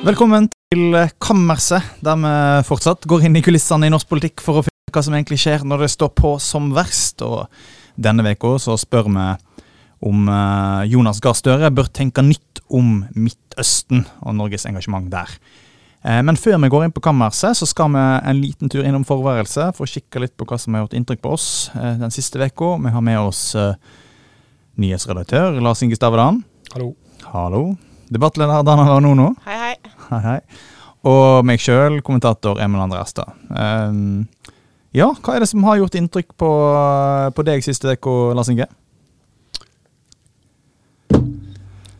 Velkommen til Kammerset, der vi fortsatt går inn i kulissene i norsk politikk for å finne hva som egentlig skjer når det står på som verst. Og denne uka så spør vi om eh, Jonas Gahr Støre bør tenke nytt om Midtøsten og Norges engasjement der. Eh, Men før vi går inn på kammerset, så skal vi en liten tur innom forværelset for å kikke litt på hva som har gjort inntrykk på oss eh, den siste uka. Vi har med oss nyhetsredaktør Lars Inge Stavedan. Hallo. Hallo. Debattleder Dana Vanono. Hei, hei. Hei, hei. Og meg sjøl, kommentator Emil André Astad. Um, ja, hva er det som har gjort inntrykk på, på deg siste uke, Lars Inge?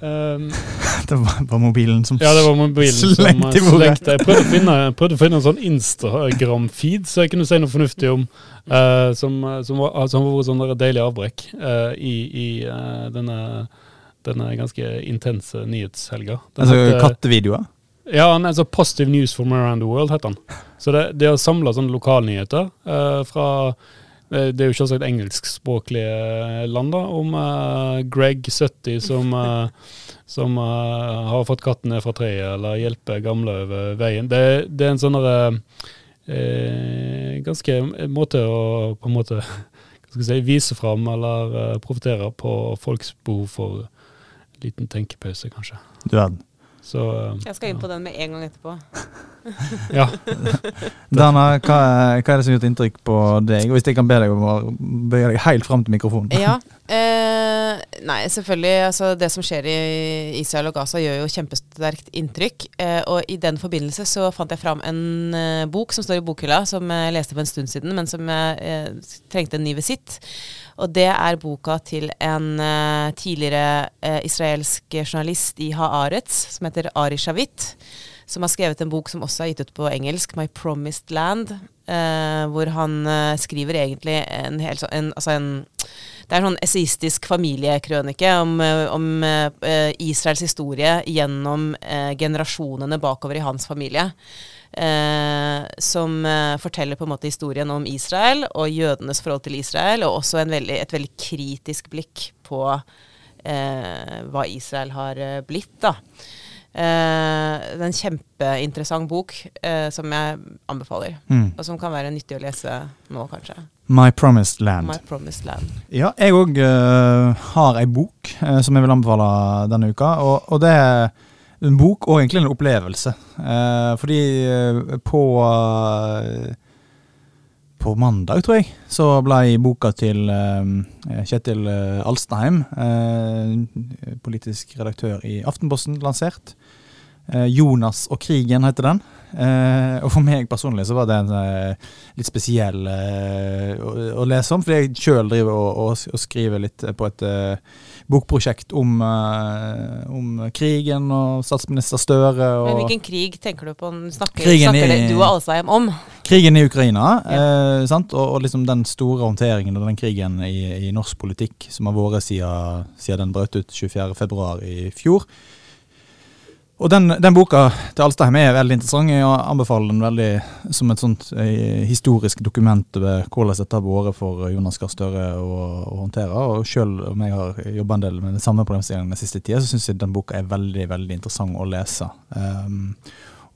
Um, Det var mobilen som ja, det var mobilen som Slengte i eh, bordet. slengte. Jeg prøvde å finne, prøvde å finne en sånn Instagram-feed, så jeg kunne si noe fornuftig om, Uh, som, som, var, som var sånn deilig avbrekk uh, i, i uh, denne, denne ganske intense nyhetshelga. Den Altså heter- kattevideoer? Ja, han er så Positive News from Around the World, heter han. Så det, det å samle sånne lokalnyheter uh, fra eh, Det er jo selvsagt engelskspråklige land, da, om uh, Greg 70 som, uh, som uh, har fått katten ned fra treet, eller hjelper gamle over veien. Det, det er en sånn Ganske måte å på en måte si, vise fram eller uh, profitere på folks behov for liten tenkepause, kanskje. Du verden. Så eh, Jeg skal inn på den med en gang etterpå. ja. Dana, hva, er- hva er det som har gjort inntrykk på deg? Og hvis jeg kan be deg om å bøye deg helt fram til mikrofonen. Ja. Eh, nei, selvfølgelig. Altså, det som skjer i Israel og Gaza, gjør jo kjempesterkt inntrykk. Eh, og i den forbindelse så fant jeg fram en eh, bok som står i bokhylla, som jeg leste for en stund siden, men som jeg eh, trengte en ny visitt. Og det er boka til en uh, tidligere uh, israelsk journalist i Haaretz, som heter Ari Shavit. Som har skrevet en bok som også er gitt ut på engelsk, 'My Promised Land'. Uh, hvor han skriver egentlig en hel sånn Altså en det er en sånn essayistisk familiekrønike om, om Israels historie gjennom generasjonene bakover i hans familie. Eh, som eh, forteller på en måte historien om Israel og jødenes forhold til Israel, og også en veldig, et veldig kritisk blikk på eh, hva Israel har eh, blitt. da. Eh, det er en kjempeinteressant bok eh, som jeg anbefaler. Mm. Og som kan være nyttig å lese nå, kanskje. My Promised Land. My Promised Land. Ja, jeg òg har ei bok uh, som jeg vil anbefale denne uka. Og, og det er en bok og egentlig en opplevelse. Eh, fordi eh, på eh, på mandag, tror jeg, så ble boka til eh, Kjetil Alstadheim, Alstheim, eh, politisk redaktør i Aftenposten, lansert. Eh, 'Jonas og krigen' heter den. Eh, og for meg personlig så var det en eh, litt spesiell eh, å, å lese om, fordi jeg sjøl driver og, og, og skriver litt på et bokprosjekt om, om krigen og statsminister Støre. Men hvilken krig tenker du på? Snakker, Krigen snakker i- det du og Alsheim om? krigen i Ukraina, eh, sant? Og, og liksom den store håndteringen av den krigen i, i norsk politikk som har vært siden, siden den brøt ut 24.2 i fjor. Og den, den boka til Alstheim er veldig interessant. Jeg anbefaler den veldig som et sånt eh, historisk dokument over hvordan dette har vært for Jonas Gahr Støre å, å håndtere. Og selv om jeg har jobba en del med den samme problemstillingen den siste tida, så syns jeg den boka er veldig veldig interessant å lese. Um,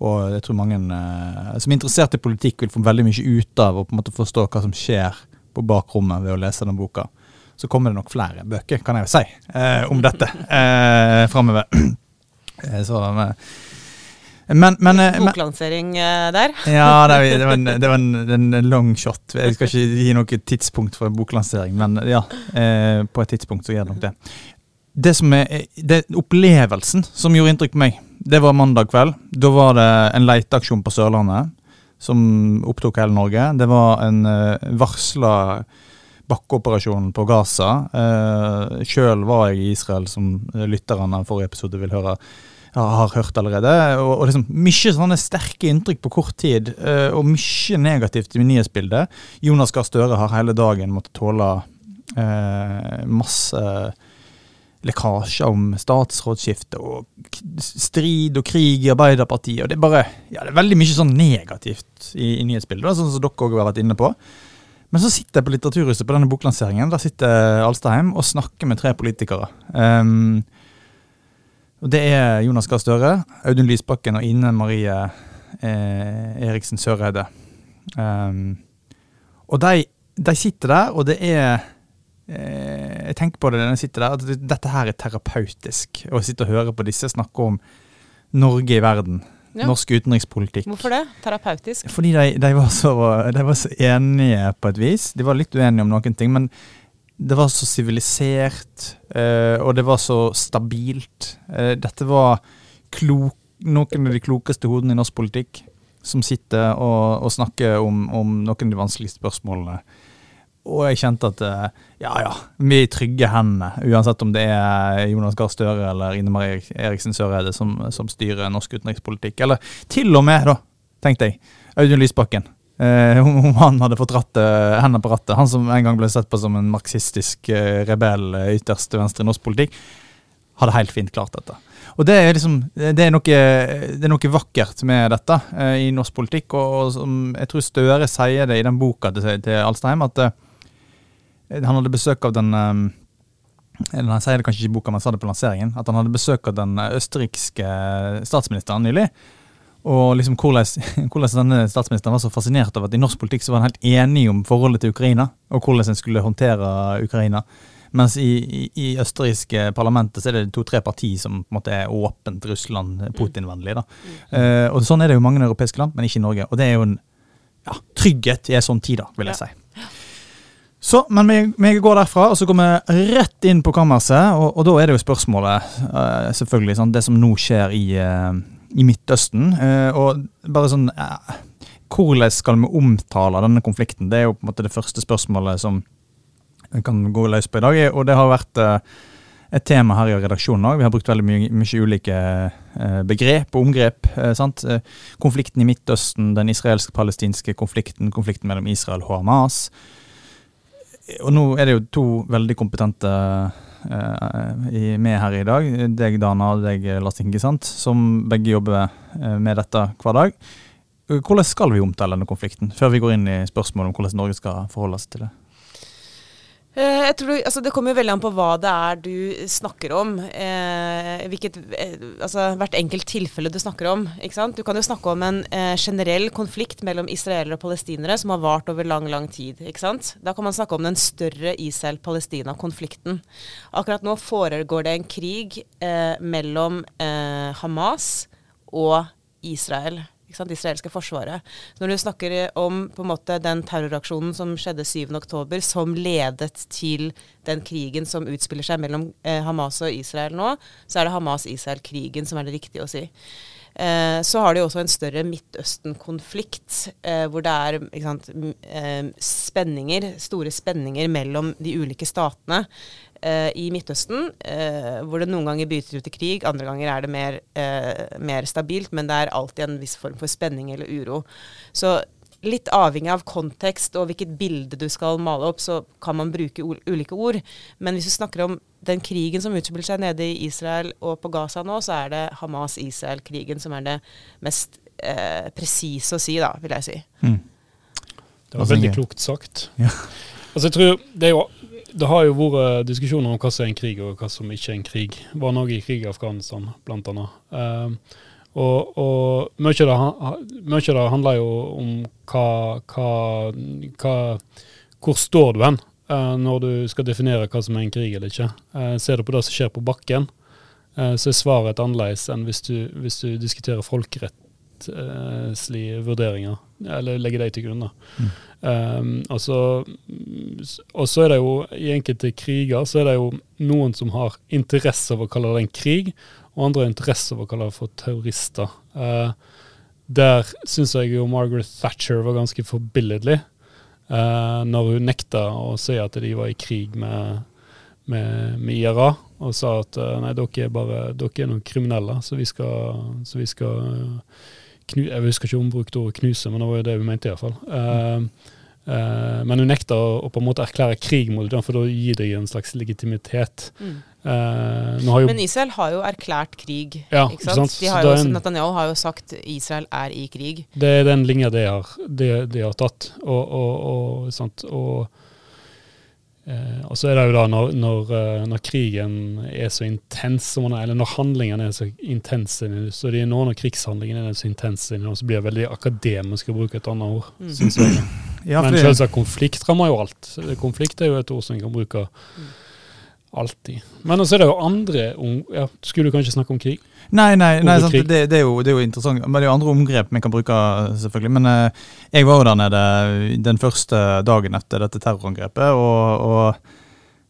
og jeg tror mange eh, som er interessert i politikk, vil få veldig mye ut av å på en måte forstå hva som skjer på bakrommet ved å lese den boka. Så kommer det nok flere bøker, kan jeg jo si, eh, om dette eh, framover. Eh, så, eh, men, men, eh, Boklansering eh, der? ja, det, var, en, det var en, en long shot. Jeg skal ikke gi noe tidspunkt for boklansering, men ja, eh, på et tidspunkt så gjør det nok det. Det som er, det, Opplevelsen som gjorde inntrykk på meg, det var mandag kveld. Da var det en leiteaksjon på Sørlandet som opptok hele Norge. Det var en varsla bakkeoperasjon på Gaza. Uh, Sjøl var jeg i Israel, som lytterne av forrige episode vil høre har hørt allerede. Og, og liksom Mye sånne sterke inntrykk på kort tid, eh, og mye negativt i nyhetsbildet. Jonas Gahr Støre har hele dagen måttet tåle eh, masse lekkasjer om statsrådsskifte og strid og krig i Arbeiderpartiet. og Det er bare, ja, det er veldig mye sånn negativt i, i nyhetsbildet, da, sånn som dere òg har vært inne på. Men så sitter jeg på Litteraturhuset på denne boklanseringen. Der sitter Alstaheim og snakker med tre politikere. Um, Og Det er Jonas Gahr Støre, Audun Lysbakken og Ine Marie eh, Eriksen Søreide. Um, og de, de, sitter der, og det er eh, Jeg tenker på det når jeg sitter der, at dette her er terapeutisk. Å sitte og høre på disse snakke om Norge i verden. Ja. Norsk utenrikspolitikk. Hvorfor det? Terapeutisk? Fordi de, de, var så, de, var så, enige på et vis. De var litt uenige om noen ting, men det var så sivilisert, eh, og det var så stabilt. Eh, dette var klok, noen av de klokeste hodene i norsk politikk som sitter og, og snakker om, om, noen av de vanskeligste spørsmålene. Og jeg kjente at eh, ja ja, vi er i trygge hender, uansett om det er Jonas Gahr Støre eller Ine Marie Eriksen Søreide som, som, styrer norsk utenrikspolitikk. Eller til og med, da, tenkte jeg, Audun Lysbakken. Eh, om han hadde fått rattet, hendene på rattet. Han som en gang ble sett på som en marxistisk eh, rebell eh, ytterst til venstre i norsk politikk, hadde helt fint klart dette. Og det er, liksom, det er, noe, det er noe, vakkert med dette eh, i norsk politikk. Og, og som jeg tror Støre sier det i den boka til, til Alstheim, at eh, han hadde besøk av den eller Han sier det kanskje ikke i boka, men sa det på lanseringen. At han hadde besøk av den østerrikske statsministeren nylig. Og liksom hvordan, hvordan denne statsministeren var så fascinert av at i norsk politikk så var han helt enig om forholdet til Ukraina, og hvordan en skulle håndtere Ukraina. Mens i, i, i østerrikske parlamentet så er det to-tre partier som på en måte er åpent Russland-Putin-vennlige. Mm. Uh, og Sånn er det jo mange europeiske land, men ikke i Norge. Og det er jo en ja, trygghet i en sånn tid, da, vil jeg ja. si. Så, men vi, vi, går derfra, og så går vi rett inn på kammerset. Og, og da er det jo spørsmålet, uh, selvfølgelig, sånn, det som nå skjer i, uh, i Midtøsten. Uh, og bare sånn Hvordan skal vi omtale denne konflikten? Det er jo på en måte det første spørsmålet som vi kan gå løs på i dag. Og det har vært et tema her i redaksjonen òg. Vi har brukt veldig mye, mye ulike begrep og omgrep. sant? Konflikten i Midtøsten, den israelsk-palestinske konflikten, konflikten mellom Israel og Hamas og nå er det jo to veldig kompetente uh, med her i dag. Deg, Dana, og deg, Lars sant? som begge jobber uh, med dette hver dag. Hvordan skal vi omtale denne konflikten, før vi går inn i spørsmålet om hvordan Norge skal forholde seg til det? Eh, jeg tror, altså Det kommer veldig an på hva det er du snakker om. Eh, hvilket, eh, altså Hvert enkelt tilfelle du snakker om. Du kan jo snakke om en eh, generell konflikt mellom israelere og palestinere som har vart over lang lang tid. Da kan man snakke om den større Israel-Palestina-konflikten. Akkurat nå foregår det en krig eh, mellom eh, Hamas og Israel sant, det israelske forsvaret. Når du snakker om på en måte den terroraksjonen som skjedde 7.10, som ledet til den krigen som utspiller seg mellom eh, Hamas og Israel nå, så er det Hamas-Israel-krigen som er det riktige å si. Eh, så har de også en større Midtøsten-konflikt, eh, hvor det er sant, eh, spenninger, store spenninger mellom de ulike statene eh, i Midtøsten, eh, hvor det noen ganger bryter ut i krig, andre ganger er det mer, mer, stabilt, men det er alltid en viss form for spenning eller uro. Så litt avhengig av kontekst og hvilket bilde du skal male opp, så kan man bruke ulike ord. Men hvis vi snakker om den krigen som utspiller seg nede i Israel og på Gaza nå, så er det Hamas-Israel-krigen som er det mest eh, presise å si, da, vil jeg si. Mm. Det var veldig klokt sagt. Ja. Altså, jeg tror det, er jo, det har jo vært diskusjoner om hva som er en krig, og hva som ikke er en krig. Var noe i krig i Afghanistan, blant annet. Uh, og, og mye, av det, handler jo om hva, hva, hva Hvor står du hen? uh, når du skal definere hva som er en krig eller ikke. Uh, ser du på det som skjer på bakken, uh, så er svaret et annerledes enn hvis du, hvis du diskuterer folkerettslige vurderinger, eller legger dem til grunn. Mm. Um, og, så, er det jo, i enkelte kriger, så er det jo noen som har interesse av å kalle det en krig, og andre har interesse av å kalle det for terrorister. der syns jeg jo Margaret Thatcher var ganske forbilledlig. Uh, når hun nekta å si at de var i krig med, med, med IRA, og sa at uh, nei, dere er bare dere er noen kriminelle, så vi skal, så vi skal uh, knu, Jeg husker ikke om hun brukte ordet knuse, men det var jo det hun mente iallfall. Uh, uh, men hun nekta å, å, på en måte erklære krig mot dem, for da gir det en slags legitimitet. Mm. Uh, Men Israel har jo erklært krig. Ja, ikke sant? De har jo, en, Netanyahu har jo sagt Israel er i krig. Det er den linja de har, de, de har tatt. Og, og, og, Eh, og så er det jo da når, når, eh, når krigen er så intens, som den er, eller når handlingene er så intense, så de, nå når krigshandlingene er så intense, så blir det veldig akademisk å bruke et annet ord, Mm. synes jeg. Ja, Men selvsagt, konflikt rammer jo alt. Konflikt er jo et ord som en kan bruke Mm. Alltid. Men så er det jo andre om, ja, Skulle du kanskje snakke om krig? Nei, nei, nei det, det, er jo, det er jo interessant. Men det er jo andre omgrep vi kan bruke, selvfølgelig. Men eh, jeg var jo der nede den første dagen etter dette terrorangrepet, og, og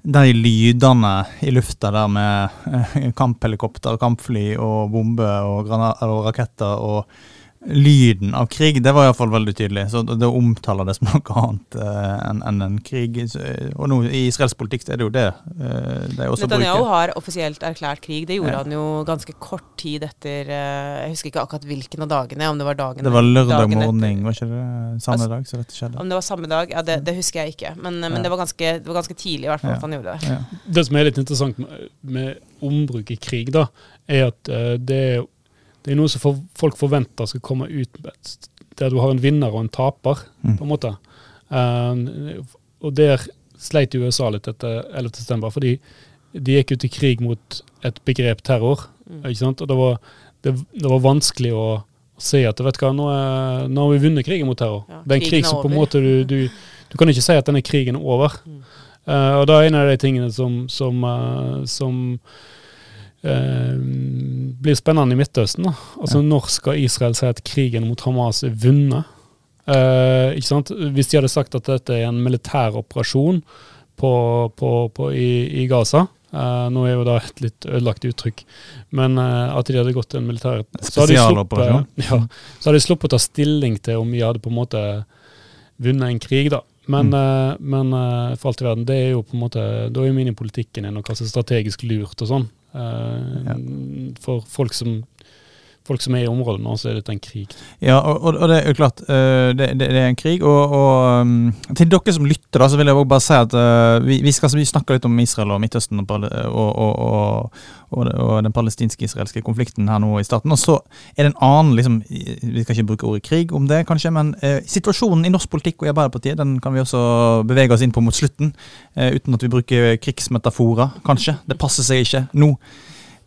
de lydene i lufta der med eh, kamphelikopter, kampfly og bomber og, og raketter og lyden av krig, det var iallfall veldig tydelig. Så det, omtaler det som noe annet eh, enn en, en krig. Så, eh, Og nå i israelsk politikk er det jo det eh, de også Netanyahu bruker. har offisielt erklært krig. Det gjorde Ja. han jo ganske kort tid etter eh, Jeg husker ikke akkurat hvilken av dagene, om det var dagen Det var lørdag morgen, var ikke det samme Altså, dag så dette skjedde? Om det var samme dag, ja, det, det husker jeg ikke. Men, men Ja. det, var ganske, det var ganske tidlig i hvert fall Ja. at han gjorde det. Ja. Det som er litt interessant med, med ombruk i krig, da, er at uh, det, er- det er noe som for, folk forventer skal komme ut der du har en vinner og en taper, Mm. på en måte. Eh, og der sleit USA litt etter 11. september, fordi de gikk ut i krig mot et begrep terror. Mm. ikke sant? Og det var, det, det var vanskelig å si at vet hva, nå, er, nå har vi vunnet krigen mot terror. Ja, det er en krig som på en måte du, du Du kan ikke si at denne krigen er over. Mm. Uh, og da er en av de tingene som, som, uh, som eh, blir spennende i Midtøsten. Da. Altså Ja. Når skal Israel si at krigen mot Hamas er vunnet? Eh, ikke sant? Hvis de hadde sagt at dette er en militær operasjon på, på, på, i, i Gaza eh, Nå er jo da et litt ødelagt uttrykk, men eh, at de hadde gått en militær Spesialoperasjon. Ja, så hadde de sluppet å ta stilling til om vi hadde på en måte vunnet en krig, da. Men, Mm. eh, men for alt i verden, det er jo på en måte Da er jo minipolitikken i og hva som er strategisk lurt og sånn. Eh. For folk som, folk som er i området nå, så er dette en krig. Ja, og, og- det er jo klart, eh, det, det, det er en krig. Og, og um, til dere som lytter, da, så vil jeg også bare si at eh, vi, vi skal snakke litt om Israel og Midtøsten og, og, og, den palestinske-israelske konflikten her nå i starten. Og så er det en annen liksom, Vi skal ikke bruke ordet krig om det, kanskje, men eh, situasjonen i norsk politikk og i Arbeiderpartiet den kan vi også bevege oss inn på mot slutten. eh, uten at vi bruker krigsmetaforer, kanskje. Det passer seg ikke nå.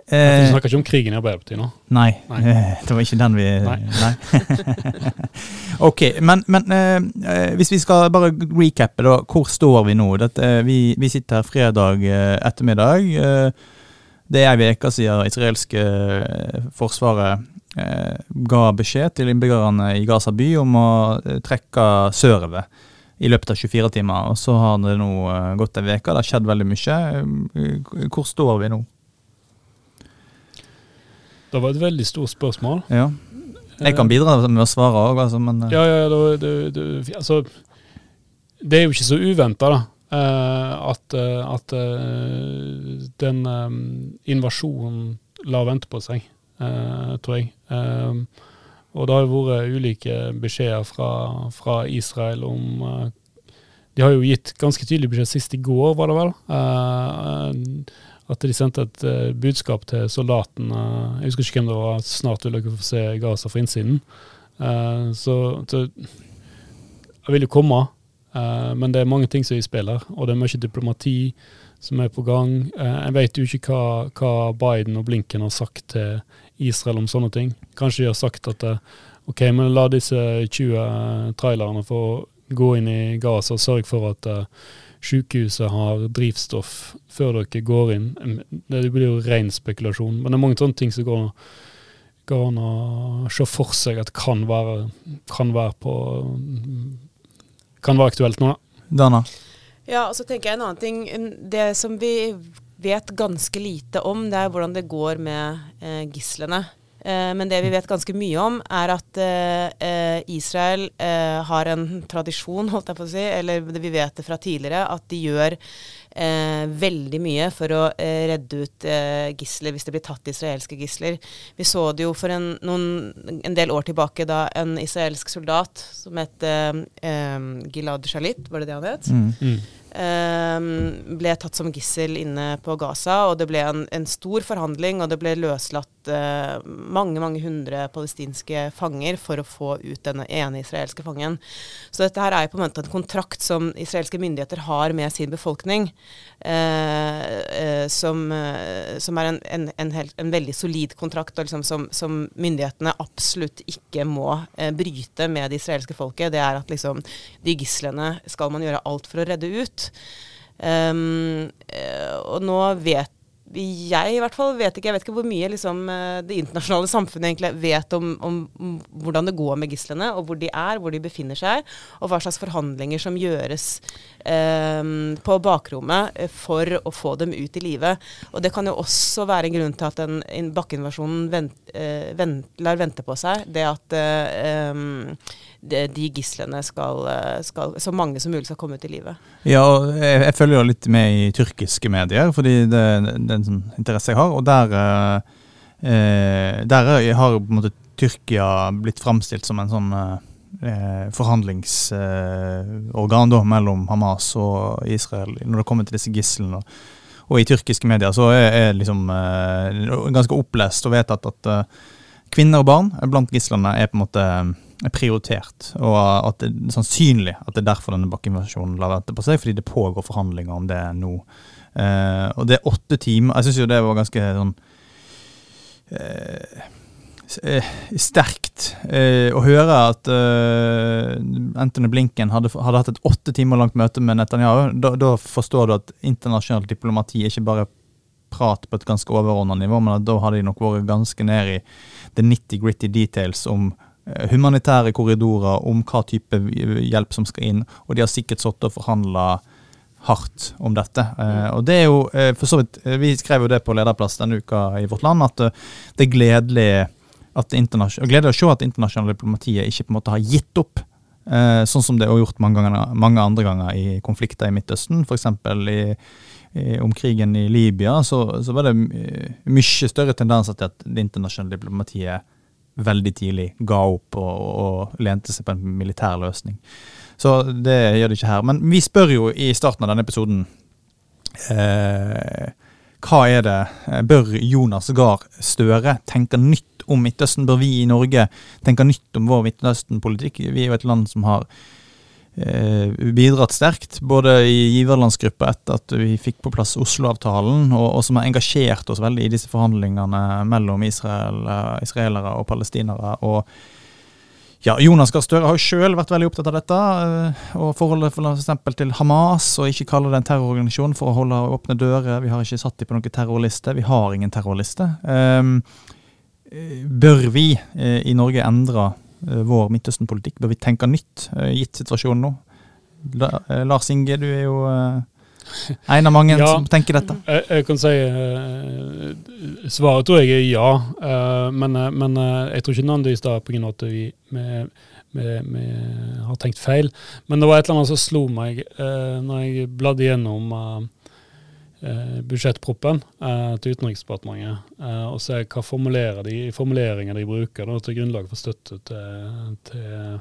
Eh, snakker ikke om krigen i Arbeiderpartiet nå. Nei, Nei. eh, det var ikke den vi Nei. Nei. ok, men, men eh, eh, hvis vi skal bare recappe, da. Hvor står vi nå? Dette, eh, vi, vi sitter her fredag ettermiddag. Det er ei uke siden israelske forsvaret eh, ga beskjed til innbyggerne i Gaza by om å trekke sørover i løpet av 24 timer. Og så har det nå gått ei uke, det har skjedd veldig mye. Hvor står vi nå? Det var et veldig stort spørsmål. Ja. Jeg kan bidra med å svare òg, altså, men eh, Ja, ja, det, det, det, altså, det er jo ikke så uventa, da. eh, at eh, at eh, den eh, invasjonen lar vente på seg, eh, tror jeg. Eh, og det har jo vært ulike beskjeder fra, fra Israel om eh, De har jo gitt ganske tydelig beskjed sist i går, var det vel? At de sendte et uh, budskap til soldatene Jeg husker ikke hvem det var. Snart vil dere få se Gaza fra innsiden. Uh, så, så jeg vil jo komme, uh, men det er mange ting som er i spill her. Og det er mye diplomati som er på gang. Jeg vet jo ikke hva, hva Biden og Blinken har sagt til Israel om sånne ting. Kanskje de har sagt at OK, men la disse 20 trailerne få gå inn i Gaza og sørge for at uh, sykehuset har drivstoff før dere går inn. Det blir jo ren spekulasjon, men det er mange sånne ting som går, går an å se for seg at kan være, kan være på kan være aktuelt nå, da. Dana? Ja, og så tenker jeg en annen ting. Det som vi vet ganske lite om, det er hvordan det går med eh, gislene. Eh, men det vi vet ganske mye om, er at eh, eh, Israel eh, har en tradisjon, holdt jeg på å si, eller vi vet det fra tidligere, at de gjør eh, veldig mye for å eh, redde ut eh, gisler hvis det blir tatt israelske gisler. Vi så det jo for en, noen, en del år tilbake da en israelsk soldat som het eh, eh, Gilad Shalit, var det det han het? Mm. Mm. eh, ble tatt som gissel inne på Gaza, og det ble en, en stor forhandling, og det ble løslatt eh, mange mange hundre palestinske fanger for å få ut denne ene israelske fangen. Så dette her er jo på en måte en kontrakt som israelske myndigheter har med sin befolkning, eh, eh, som, eh, som, er en, en, en, helt, en, veldig solid kontrakt, og liksom som, som, myndighetene absolutt ikke må eh, bryte med det israelske folket. Det er at liksom de gislene skal man gjøre alt for å redde ut. Um, og nå vet jeg i hvert fall vet ikke, jeg vet ikke hvor mye liksom, eh, det internasjonale samfunnet egentlig vet om, om, hvordan det går med gislene, og hvor de er, hvor de befinner seg, og hva slags forhandlinger som gjøres eh, på bakrommet eh, for å få dem ut i live. Og det kan jo også være en grunn til at en bakkeinvasjonen vent, eh, vent, lar vente på seg. Det at eh, de, de gislene skal, eh, skal, Så mange som mulig skal komme ut i live. Ja, jeg, jeg følger jo litt med i tyrkiske medier, fordi det, det en sånn interesse jeg har. Og der, eh, der har måte Tyrkia blitt framstilt som en sånn eh, forhandlingsorgan da, mellom Hamas og Israel når det kommer til disse gislene. Og i tyrkiske medier så er jeg liksom eh, ganske opplest og vedtatt at kvinner og barn blant gislene er på en måte er prioritert, og at det er sannsynlig at det er derfor denne bakkeinvasjonen lar vente på seg, fordi det pågår forhandlinger om det nå. Eh, og det er åtte timer Jeg syns jo det var ganske sånn eh sterkt eh, å høre at uh, Anthony Blinken hadde, hadde, hatt et åtte timer langt møte med Netanyahu. Da, da forstår du at internasjonalt diplomati ikke bare prat på et ganske overordna nivå, men at da hadde de nok vært ganske ned i the nitty-gritty details om humanitære korridorer, om hva type hjelp som skal inn. Og de har sikkert sittet og forhandla hardt om dette. Eh, og det er jo eh, for så vidt, Vi skrev jo det på lederplass denne uka i Vårt Land, at det er gledelig, at gledelig å se at internasjonale diplomatiet ikke på en måte har gitt opp. sånn som det er gjort mange, ganger, mange andre ganger i konflikter i Midtøsten. F.eks. om krigen i Libya, så, så var det mye større tendenser til at det internasjonale diplomatiet veldig tidlig ga opp og, og, lente seg på en militær løsning. Så det gjør det ikke her. Men vi spør jo i starten av denne episoden eh, hva er det Bør Jonas Gahr Støre tenke nytt om Midtøsten? Bør vi i Norge tenke nytt om vår Midtøsten-politikk? Vi er jo et land som har Eh, bidratt sterkt, både i giverlandsgruppa etter at vi fikk på plass Oslo-avtalen, og, og, som har engasjert oss veldig i disse forhandlingene mellom Israel, eh, israelere og palestinere. og ja, Jonas Gahr Støre har jo sjøl vært veldig opptatt av dette, eh, og forholdet for f.eks. til Hamas, og ikke kalle det en terrororganisasjon for å holde åpne dører. Vi har ikke satt dem på noen terrorliste. Vi har ingen terrorliste. Um, bør vi i Norge endre Eh, vår Midtøsten-politikk? Bør vi tenke nytt, eh, gitt situasjonen nå? Eh, Lars Inge, du er jo en av mange ja, som tenker dette. Jeg, jeg kan si uh, Svaret tror jeg er ja, uh, men, uh, men jeg tror ikke nødvendigvis det er pga. at vi, vi, vi, vi, har tenkt feil. Men det var et eller annet som slo meg uh, når jeg bladde gjennom eh, budsjettproppen eh, til Utenriksdepartementet, eh, og se hva formulerer de, formuleringer de bruker da, til grunnlag for støtte til, til,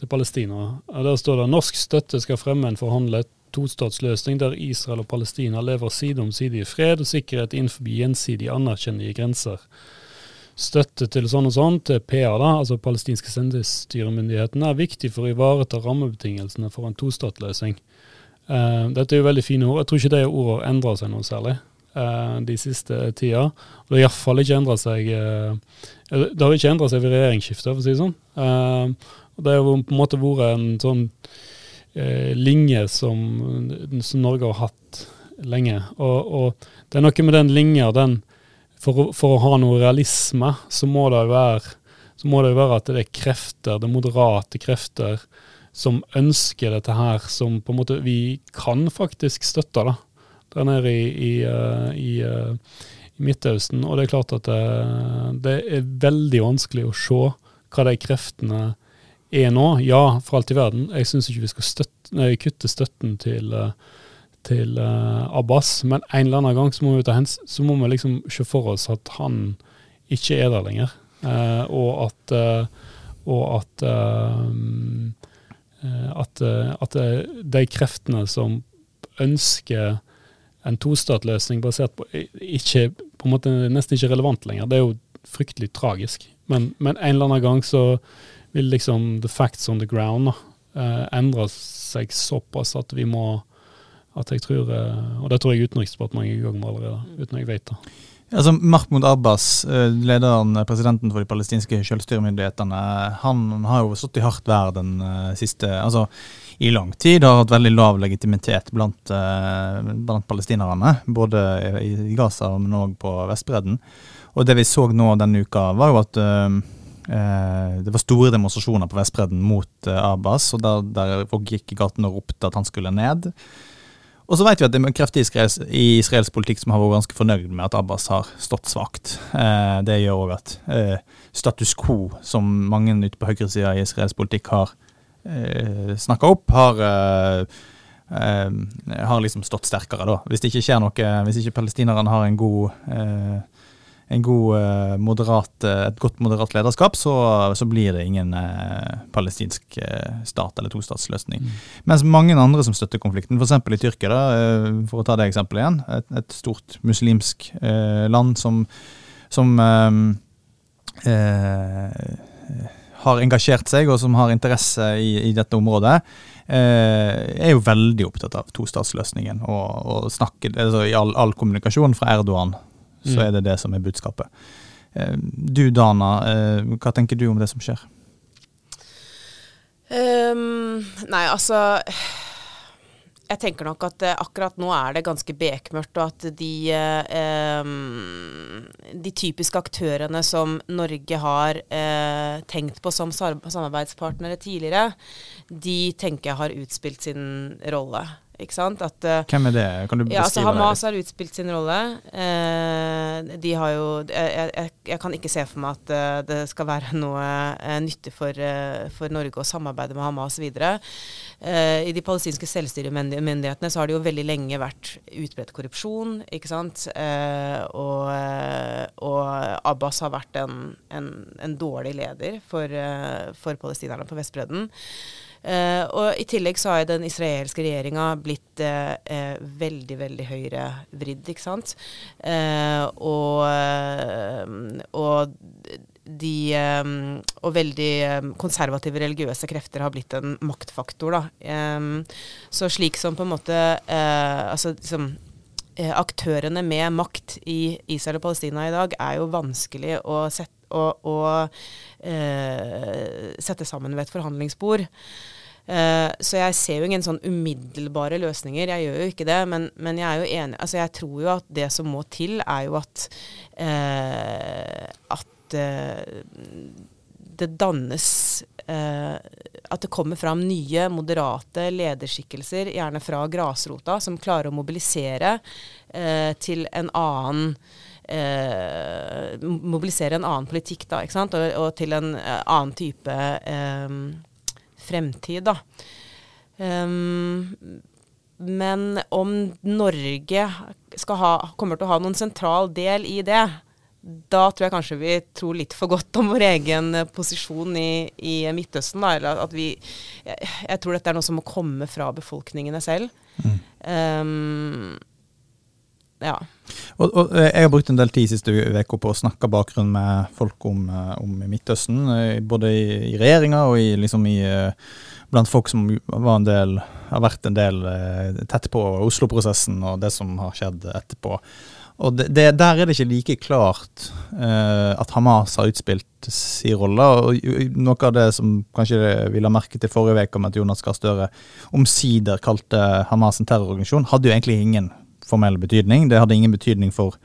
til Palestina. Der står det norsk støtte skal fremme en forhandlet tostatsløsning der Israel og Palestina lever side om side i fred og sikkerhet innenfor gjensidig anerkjennelige grenser. Støtte til sånn og sånn, til PA, da, altså palestinske selvstyremyndigheten, er viktig for å ivareta rammebetingelsene for en tostatsløsning. Uh, dette er jo veldig fine ord. Jeg tror ikke det ordene har endra seg noe særlig uh, de siste tida. Og det har iallfall ikke endra seg uh, Det har ikke endra seg ved regjeringsskiftet, for å si det sånn. det har på en måte vært en sånn linje som, som, Norge har hatt lenge. Og, og, det er noe med den linja, den for, for, å ha noe realisme, så må være så må det være at det er krefter, det er moderate krefter, som ønsker dette her, som på en måte vi kan faktisk støtte da, der nede i, i, uh, i, uh, i Midtøsten. Og det er klart at det, eh, det, er veldig vanskelig å se hva de kreftene er nå. Ja, for alt i verden. Jeg syns ikke vi skal støtte, nei, kutte støtten til, til uh, Abbas, men en eller annen gang så må vi, ta hens, så må vi liksom se for oss at han ikke er der lenger. og at, og at Eh, at, eh, at, de kreftene som ønsker en tostatløsning basert på ikke på en måte nesten ikke relevant lenger. Det er jo fryktelig tragisk. Men, men, en eller annen gang så vil liksom the facts on the ground da, eh, endre seg såpass at vi må at jeg tror, eh, Og det tror jeg Utenriksdepartementet er i gang med allerede, uten jeg vet det. Altså, Mahmoud Abbas, eh, lederen, presidenten for de palestinske selvstyremyndighetene, han har jo stått i hardt vær den siste altså i lang tid har hatt veldig lav legitimitet blant, blant palestinerne. Både i Gaza, men òg på Vestbredden. Og det vi så nå denne uka, var jo at det var store demonstrasjoner på Vestbredden mot eh, Abbas, og der, der folk gikk i gaten og ropte at han skulle ned. Og så vet vi at det er krefter i israelsk, Israels politikk som har vært ganske fornøyd med at Abbas har stått svakt. Eh, det gjør òg at eh, status quo, som mange ute på høyresida i israelsk politikk har eh, snakka opp, har, eh, eh, har liksom stått sterkere, da. Hvis det ikke skjer noe, hvis ikke palestinerne har en god eh, god, eh, moderat, eh, et godt moderat lederskap, så, så blir det ingen eh, palestinsk eh, stat eller tostatsløsning. Mm. Mens mange andre som støtter konflikten, f.eks. i Tyrkia, da, eh, for å ta det eksempelet igjen, et, et stort muslimsk eh, land som, som har engasjert seg og som har interesse i, i dette området, er jo veldig opptatt av tostatsløsningen og, og snakker, altså i all, all kommunikasjon fra Erdogan så mm. er det det som er budskapet. Eh, du Dana, eh, hva tenker du om det som skjer? Um, nei, altså Jeg tenker nok at uh, akkurat nå er det ganske bekmørkt, og at de, um, de typiske aktørene som Norge har uh, tenkt på som samarbeidspartnere tidligere, de tenker jeg har utspilt sin rolle. Ikke sant? At, uh, Hvem er det? Kan du beskrive ja, altså, Hamas har utspilt sin rolle. Eh, de har jo jeg, jeg, jeg, kan ikke se for meg at uh, det skal være noe nytte for, for, Norge å samarbeide med Hamas videre. I de palestinske selvstyremyndighetene så har det jo veldig lenge vært utbredt korrupsjon, ikke sant. Og, og, Abbas har vært en, en, en dårlig leder for, for palestinerne på Vestbredden. Uh, og I tillegg så har den israelske regjeringa blitt uh, uh, veldig veldig høyrevridd, ikke sant. og, og de um, og veldig konservative religiøse krefter har blitt en maktfaktor. Da. Um, så slik som på en måte altså, liksom, Aktørene med makt i Israel og Palestina i dag er jo vanskelig å sette, å, å, sette sammen ved et forhandlingsbord. Eh, så jeg ser jo ingen sånn umiddelbare løsninger. Jeg gjør jo ikke det. Men, men jeg er jo enig Altså jeg tror jo at det som må til, er jo at eh, at uh, det dannes At det kommer fram nye, moderate lederskikkelser, gjerne fra grasrota, som klarer å mobilisere til en annen Mobilisere en annen politikk, da, ikke sant? Og, og til en annen type fremtid, da. Um, men om Norge ha, kommer til å ha noen sentral del i det, da tror jeg kanskje vi tror litt for godt om vår egen posisjon i, i Midtøsten. Da, eller at vi jeg, jeg, tror dette er noe som må komme fra befolkningene selv. Mm. Um, ja. Og, og, eh, Jeg har brukt en del tid siste uka på å snakke bakgrunn med folk om, eh, om Midtøsten. Eh, både i, i regjeringa og i, liksom i, blant folk som del, har vært en del tett på Oslo-prosessen og det som har skjedd etterpå. Og det, det, Der er det ikke like klart uh, at Hamas har utspilt sin rolle. og Noe av det som kanskje vi la merke til forrige uke, om at Jonas Gahr Støre omsider kalte Hamas en terrororganisasjon, hadde jo egentlig ingen formell betydning. Det hadde ingen betydning for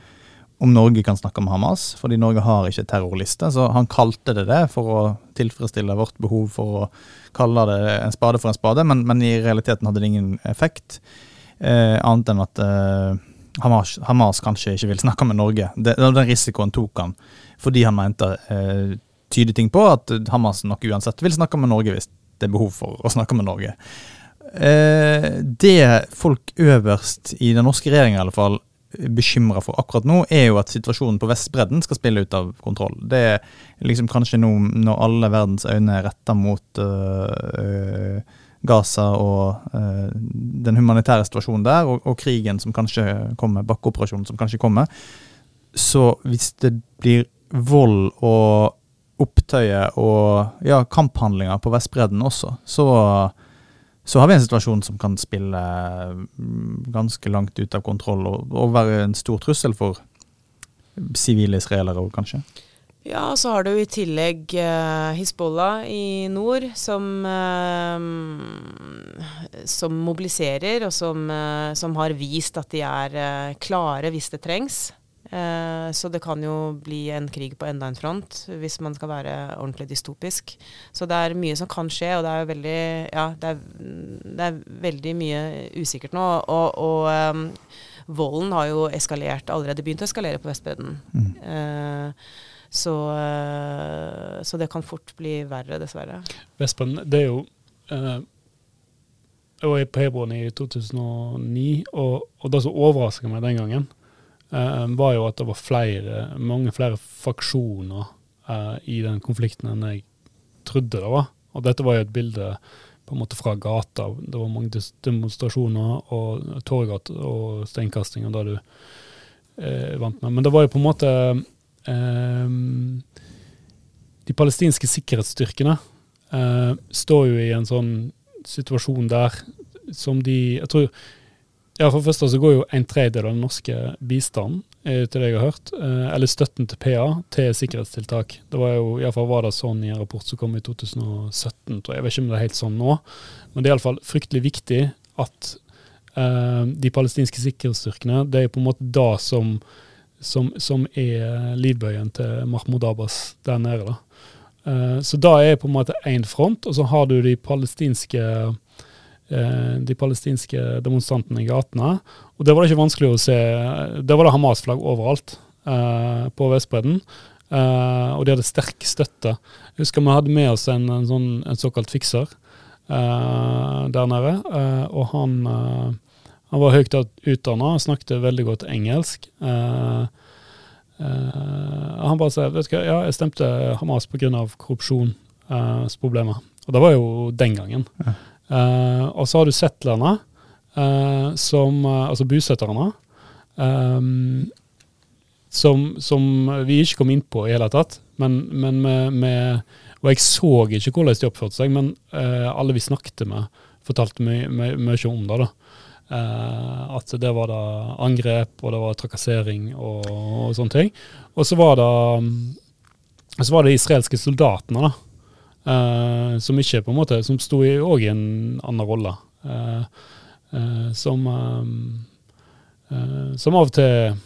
om Norge kan snakke med Hamas, fordi Norge har ikke terrorliste. Så han kalte det det for å tilfredsstille vårt behov for å kalle det en spade for en spade, men, men i realiteten hadde det ingen effekt. uh, annet enn at eh, Hamas, Hamas, kanskje ikke vil snakke med Norge. Det, den risikoen tok han fordi han mente eh, tydelige ting på at Hamas nok uansett vil snakke med Norge hvis det er behov for å snakke med Norge. Eh, det folk øverst i den norske regjeringa fall bekymra for akkurat nå, er jo at situasjonen på Vestbredden skal spille ut av kontroll. Det er liksom kanskje nå når alle verdens øyne er retta mot uh, Gaza og uh, den humanitære situasjonen der, og, og, krigen som kanskje kommer, bakkeoperasjonen som kanskje kommer. Så hvis det blir vold og opptøyer og ja, kamphandlinger på Vestbredden også, så, så har vi en situasjon som kan spille mm, ganske langt ut av kontroll og, og være en stor trussel for sivile israelere òg, kanskje. Ja, så har du i tillegg uh, Hizbollah i nord, som, uh, som mobiliserer, og som, uh, som, har vist at de er klare hvis det trengs. så det kan jo bli en krig på enda en front, hvis man skal være ordentlig dystopisk. Så det er mye som kan skje, og det er veldig, ja, det er, det er veldig mye usikkert nå. Og, og um, volden har jo eskalert, allerede begynt å eskalere på Vestbredden. Mm. Så, eh, så, det kan fort bli verre, dessverre. Vespen, det er jo eh, Jeg var på Hebron i 2009, og, og det som overraska meg den gangen, eh, var jo at det var flere, mange flere faksjoner eh, i den konflikten enn jeg trodde det var. Og dette var jo et bilde på en måte fra gata. Det var mange demonstrasjoner og torggater og steinkastinger da du eh, vant med. Men det var jo på en måte de palestinske sikkerhetsstyrkene uh, står jo i en sånn situasjon der som de Jeg tror ja, For det første så går jo en tredjedel av den norske bistanden, eh, til det jeg har hørt, uh, eller støtten til PA, til sikkerhetstiltak. Det var jo, Iallfall var det sånn i en rapport som kom i 2017, tror jeg. Jeg vet ikke om det er helt sånn nå, men det er iallfall fryktelig viktig at eh, de palestinske sikkerhetsstyrkene, det er på en måte da som som, som er livbøyen til Mahmoud Abbas der nede. da. Uh, så da er på en måte én front, og så har du de palestinske uh, de palestinske demonstrantene i gatene. Og det var det ikke vanskelig å se. Det var det Hamas-flagg overalt uh, på Vestbredden. og de hadde sterk støtte. Jeg husker vi hadde med oss en, en, sånn, en såkalt fikser der nede, og han han var høyt utdanna, snakket veldig godt engelsk. Uh, uh, han bare sa vet du hva, ja, jeg stemte Hamas pga. korrupsjonsproblemer. Uh, og det var jo den gangen. Ja. og så har du settlerne, som, altså bosetterne, um, som, som, vi ikke kom inn på i hele tatt. Men, men med, med, Og jeg så ikke hvordan de oppførte seg, men alle vi snakket med, fortalte mye om det. da. Uh, at det var da angrep, og det var trakassering og, og sånne ting. Og så var det så var det israelske soldatene, da. Uh, som ikke på en måte, som sto i, også i en annen rolle. Uh, som, som av og til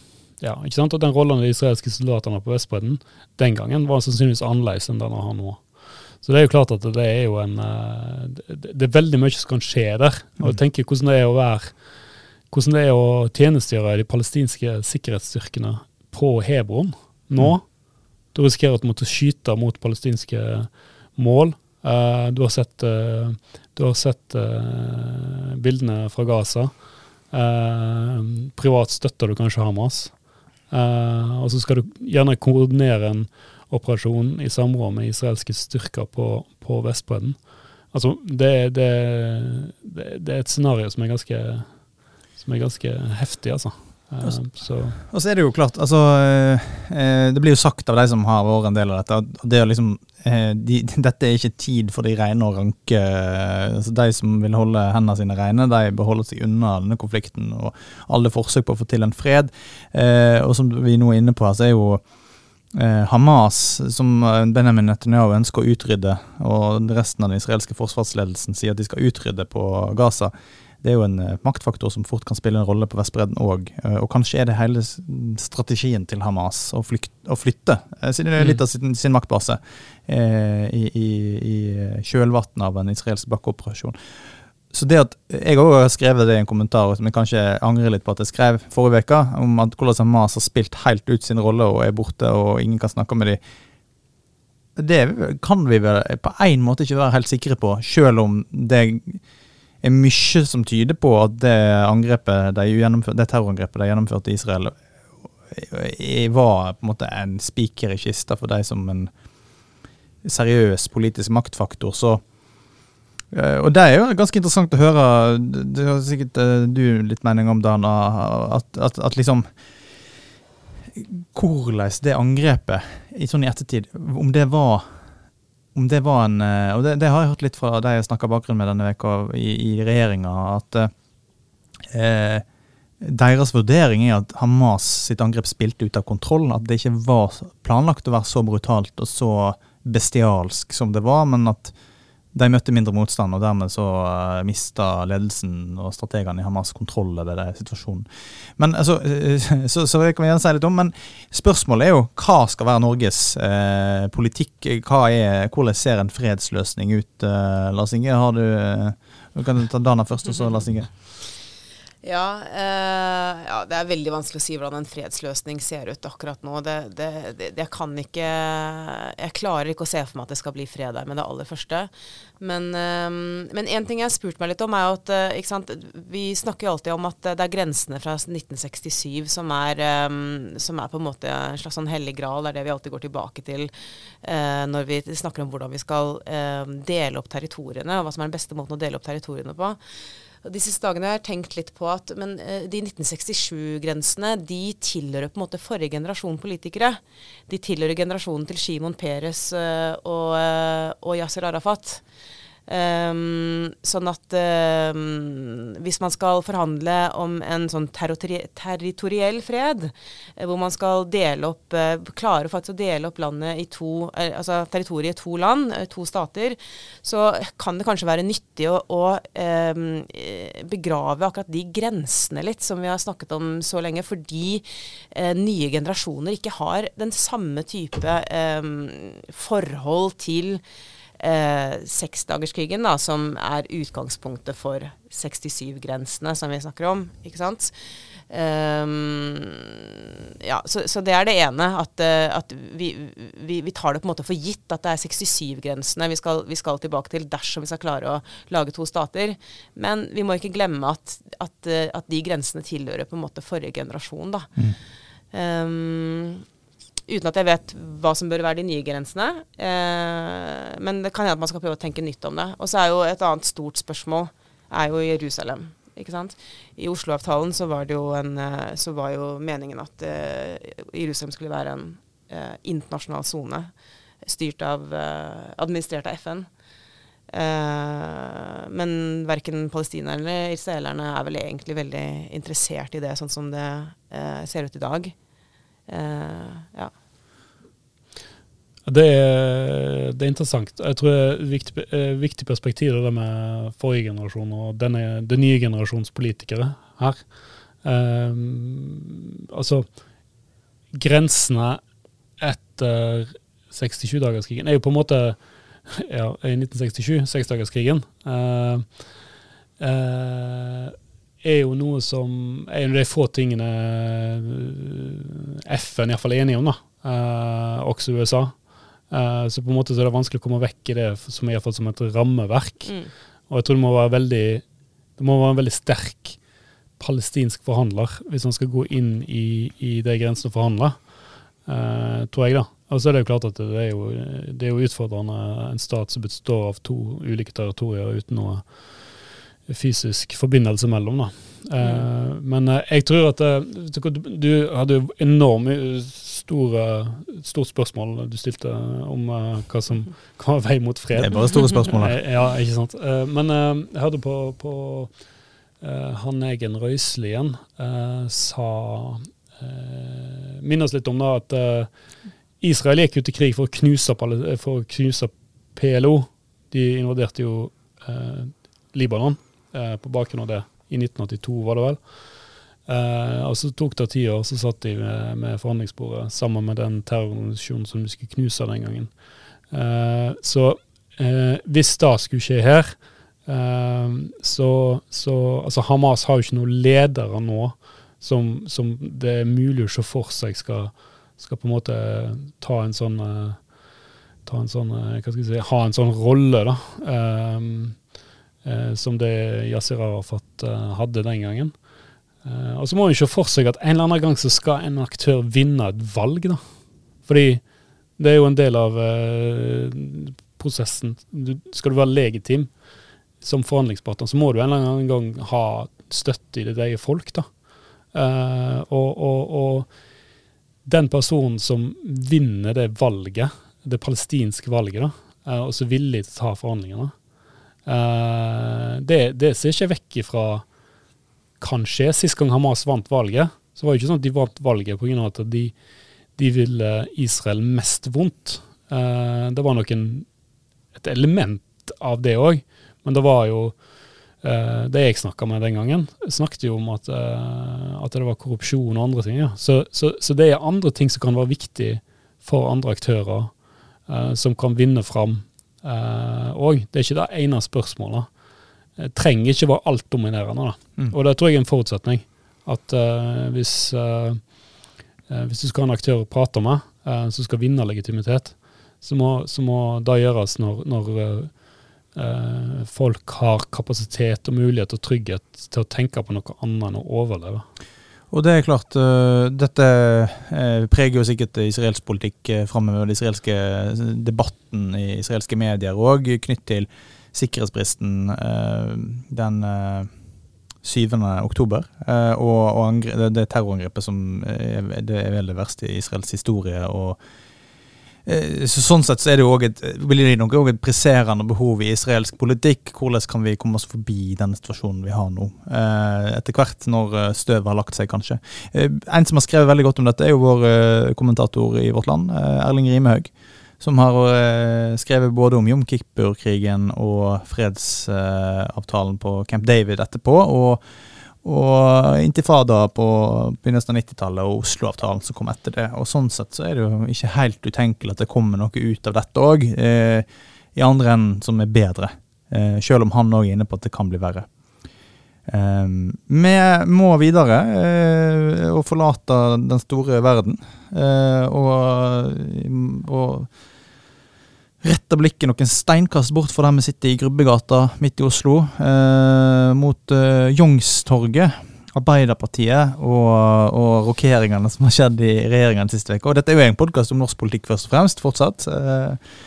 ja, ikke sant? Og den rollen de israelske soldatene på Vestbredden den gangen var sannsynligvis annerledes enn den de har nå. Så det er jo klart at det er jo en eh, Det er veldig mye som kan skje der. Og jeg mm. tenker hvordan det er å være hvordan det er å tjenestegjøre de palestinske sikkerhetsstyrkene på Hebron nå. Mm. Du risikerer at du måtte skyte mot palestinske mål. Uh, du har sett, uh, du har sett bildene fra Gaza. privat støtter du kanskje Hamas. og så skal du gjerne koordinere en operasjon i samråd med israelske styrker på, på Vestbredden. Altså, det, det, det, det, er et scenario som er ganske, som er ganske heftig, altså. Uh, så. Og så er det jo klart, altså uh, Det blir jo sagt av de som har vært en del av dette, at det er liksom, de, dette er ikke tid for de rene å ranke. Altså, de som vil holde hendene sine rene, de beholder seg unna denne konflikten og alle forsøk på å få til en fred. og som vi nå er inne på her, så er jo Eh, Hamas, som eh, Benjamin Netanyahu ønsker å utrydde, og resten av den israelske forsvarsledelsen sier at de skal utrydde på Gaza, det er jo en eh, maktfaktor som fort kan spille en rolle på Vestbredden òg. Og kanskje er det hele strategien til Hamas å, flykt, å flytte siden det er litt av sin, sin maktbase eh, i, i, i kjølvannet av en israelsk bakkeoperasjon. Så det at Jeg har skrevet det i en kommentar som jeg kanskje angrer litt på at jeg skrev forrige uke, om at hvordan Hamas har spilt helt ut sin rolle og er borte og ingen kan snakke med dem. Det kan vi vel på en måte ikke være helt sikre på, selv om det er mye som tyder på at det angrepet de det terrorangrepet de gjennomførte i Israel, var på en måte en spiker i kista for de som en seriøs politisk maktfaktor. så Eh, og det er jo ganske interessant å høre, det har sikkert eh, du litt mening om, Dan, at, at, at liksom hvordan det angrepet, i sånn i ettertid, om det var om det var en Og det, det har jeg hørt litt fra de jeg snakka bakgrunn med denne veka i, i regjeringa, at eh, deres vurdering er at Hamas sitt angrep spilte ut av kontroll. At det ikke var planlagt å være så brutalt og så bestialsk som det var, men at de møtte mindre motstand, og dermed så uh, eh, mista ledelsen og strategene i Hamas kontroll over den situasjonen. Men altså, så, så det kan vi gjerne si litt om, men spørsmålet er jo hva skal være Norges eh, politikk? Er, hvordan ser en fredsløsning ut, eh, Lars Inge? Har du, eh, du kan ta Dana først, og så Lars Inge. Ja, eh, ja, det er veldig vanskelig å si hvordan en fredsløsning ser ut akkurat nå. Det, det, det, jeg kan ikke Jeg klarer ikke å se for meg at det skal bli fred der med det aller første. Men, eh, men en ting jeg har spurt meg litt om, er at ikke sant, vi snakker jo alltid om at det er grensene fra 1967 som er, eh, som er på en måte en slags sånn hellig gral. Det er det vi alltid går tilbake til eh, når vi snakker om hvordan vi skal eh, dele opp territoriene, og hva som er den beste måten å dele opp territoriene på. De siste dagene har jeg tenkt litt på at men, uh, de 1967-grensene de tilhører på en måte forrige generasjon politikere. De tilhører generasjonen til Shimon Peres uh, og, uh, og Yasir Arafat. Um, sånn at um, hvis man skal forhandle om en sånn territori territoriell fred, uh, hvor man skal dele opp, uh, klare faktisk å dele opp landet i to, uh, altså territoriet i to land, to stater, så kan det kanskje være nyttig å, å um, begrave akkurat de grensene litt, som vi har snakket om så lenge, fordi nye generasjoner ikke har den samme type forhold til eh, seksdagerskrigen, da, som er utgangspunktet for 67-grensene som vi snakker om. ikke sant? Um, ja, så, så, det er det ene. At, uh, at vi, vi, vi, tar det på en måte for gitt at det er 67-grensene vi, vi, skal tilbake til dersom vi skal klare å lage to stater. Men vi må ikke glemme at, at, uh, at de grensene tilhører på en måte forrige generasjon. da. Mm. Um, uten at jeg vet hva som bør være de nye grensene. Eh, men det kan hende at man skal prøve å tenke nytt om det. Og så er jo et annet stort spørsmål er jo Jerusalem. Ikke sant? I Oslo-avtalen så var det jo en, eh, så var jo meningen at eh, Jerusalem skulle være en eh, internasjonal sone styrt av eh, administrert av FN. Uh, men verken palestinerne eller israelerne er vel egentlig veldig interessert i det, sånn som det uh, ser ut i dag. Uh, ja. Det er, det er, interessant. Jeg tror det er et viktig, viktig perspektiv det med forrige generasjon og denne, den nye generasjons politikere her. Um, altså Grensene etter 67-dagerskrigen er jo på en måte ja, i 1967, seksdagerskrigen, uh, uh, er jo noe som er en av de få tingene FN iallfall er enige om, da. Eh, også USA. Eh, så på en måte så er det vanskelig å komme vekk i det som er som et rammeverk. Mm. Og jeg tror det må være veldig det må være en veldig sterk palestinsk forhandler hvis han skal gå inn i, i de grensene og forhandle, eh, tror jeg, da. Og så er det jo klart at det er jo, det er jo utfordrende en stat som består av to ulike territorier uten noe fysisk forbindelse mellom. da. Uh, men uh, jeg tror at uh, du hadde enormt store, stort spørsmål du stilte om hva som kan være vei mot fred. Det er bare store spørsmål. ja, ikke sant. men jeg hørte på, på han Egen Røiselien sa Minn oss litt om da at Israel gikk ut i krig for å knuse, for å knuse PLO. De invaderte jo Libanon eh, på bakgrunn av det. I 1982, var det vel. Eh, og så tok det ti år, så satt de med, med forhandlingsbordet sammen med den terrororganisasjonen som de skulle knuse den gangen. Eh, så eh, hvis det skulle skje her, eh, så, så Altså, Hamas har jo ikke noen ledere nå som, som, det er mulig å se for seg skal, skal på en måte ta en sånn ta en sånn, hva skal jeg si, ha en sånn rolle, da. Um, som det Yasir Arafat eh, hadde den gangen. Eh, og så må en se for seg at en eller annen gang så skal en aktør vinne et valg. da. Fordi det er jo en del av eh, prosessen. Du, skal du være legitim som forhandlingspartner, så må du en eller annen gang ha støtte i ditt eget folk. da. Og, og, og, den personen som vinner det valget, det palestinske valget, da, er også villig til å ta forhandlingene. Uh, det, det ser ikke vekk ifra kan skje. Sist gang Hamas vant valget, så var det ikke sånn at de vant valget pga. at de, de ville Israel mest vondt. Uh, det var nok en, et element av det òg, men det var jo uh, Det jeg snakka med den gangen, snakket jo om at, at det var korrupsjon og andre ting. Ja. Så, så, så, det er andre ting som kan være viktig for andre aktører, som kan vinne fram òg. det er ikke det ene spørsmålet. Det trenger ikke være altdominerende. Mm. Og det tror jeg er en forutsetning. At uh, hvis, uh, hvis, du skal ha en aktør å prate med som skal vinne legitimitet, så må, så må det gjøres når, når folk har kapasitet og mulighet og trygghet til å tenke på noe annet enn å overleve. Og det er klart, uh, dette uh, preger jo sikkert israelsk politikk uh, framover. Den israelske debatten i israelske medier òg, knytt til sikkerhetsbristen den 7. oktober. og, og det, terrorangrepet som er, det er vel det verste i Israels historie. og Eh, så sånn sett så er det jo også et, det nok også et presserende behov i israelsk politikk. Hvordan kan vi komme oss forbi den situasjonen vi har nå? Eh, etter hvert, når eh, støvet har lagt seg, kanskje. En som har skrevet veldig godt om dette, er jo vår kommentator i Vårt Land, Erling Rimehaug. Som har skrevet både om Jom Kippur-krigen og fredsavtalen på Camp David etterpå. og og intifada på begynnelsen av 90-tallet og Oslo-avtalen som kom etter det. Og Sånn sett så er det jo ikke helt utenkelig at det kommer noe ut av dette òg, eh, i andre enden som er bedre. Eh, selv om han òg er inne på at det kan bli verre. Eh, vi må videre eh, og forlate den store verden. Eh, og, og retter blikket noen steinkast bort fra der vi sitter i Grubbegata midt i Oslo, eh, mot eh, Youngstorget. Arbeiderpartiet og, og rokeringene som har skjedd i regjeringen siste uke. Og dette er jo en podkast om norsk politikk, først og fremst, fortsatt. Eh,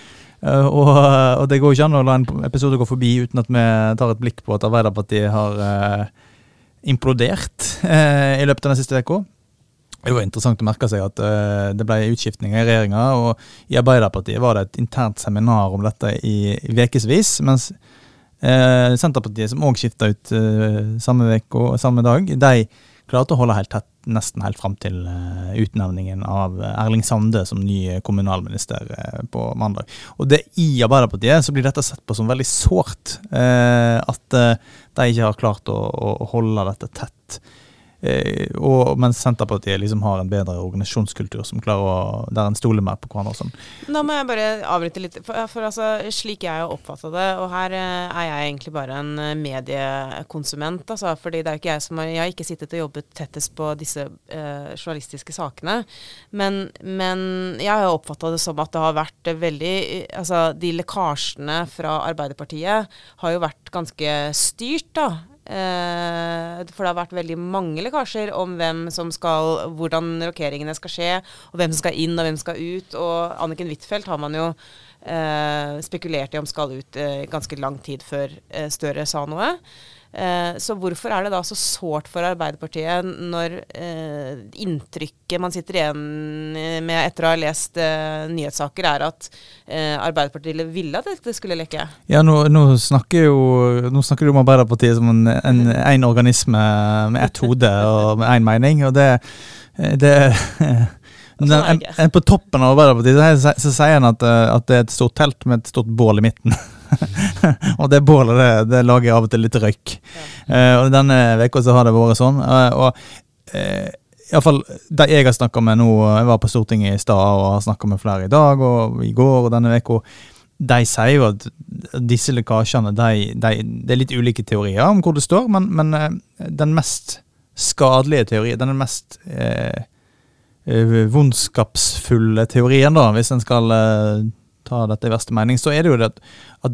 eh, og, og, det går ikke an å la en episode gå forbi uten at vi tar et blikk på at Arbeiderpartiet har eh, implodert eh, i løpet av den siste uka. Det var interessant å merke seg at uh, det ble utskiftninger i regjeringa. Og i Arbeiderpartiet var det et internt seminar om dette i ukevis. Mens uh, Senterpartiet, som òg skifta ut uh, samme uke og samme dag, de klarte å holde helt tett nesten helt fram til utnevningen av Erling Sande som ny kommunalminister på mandag. Og det i Arbeiderpartiet så blir dette sett på som veldig sårt. at de ikke har klart å, å holde dette tett. Eh, og, mens Senterpartiet liksom har en bedre organisasjonskultur som klarer å, der en stoler mer på hverandre. Sånn. Da må jeg bare avbryte litt. For, for altså, slik jeg har oppfatta det, og her eh, er jeg egentlig bare en eh, mediekonsument, altså, fordi det er ikke jeg som har, jeg har ikke sittet og jobbet tettest på disse eh, journalistiske sakene. Men, men jeg har oppfatta det som at det har vært veldig Altså, de lekkasjene fra Arbeiderpartiet har jo vært ganske styrt, da. Eh, for det har vært veldig mange lekkasjer om hvem som skal, hvordan rokeringene skal skje, og hvem som skal inn og hvem som skal ut. Og Anniken Huitfeldt har man jo eh, spekulert i om skal ut eh, ganske lang tid før Støre sa noe. Eh, så hvorfor er det da så sårt for Arbeiderpartiet når eh, inntrykket man sitter igjen med etter å ha lest eh, nyhetssaker, er at eh, Arbeiderpartiet ville at dette skulle leke? Ja, nå, nå, snakker jo, nå snakker du om Arbeiderpartiet som en, organisme med ett hode og med én mening. og det, det den, en, en, på toppen av Arbeiderpartiet så, så sier han at, at, det er et stort telt med et stort bål i midten. og det bålet det, det, lager av og til litt røyk. Ja. Uh, og Denne uka så har det vært sånn. Uh, og eh, Iallfall de jeg har snakka med nå, jeg var på Stortinget i stad og har snakka med flere i dag og i går og denne uka, de sier jo at disse lekkasjene de, de, Det er litt ulike teorier om hvor det står, men, men den mest skadelige teorien, den mest eh, vondskapsfulle teorien, da, hvis en skal eh, ta dette i verste mening, så er det jo det at,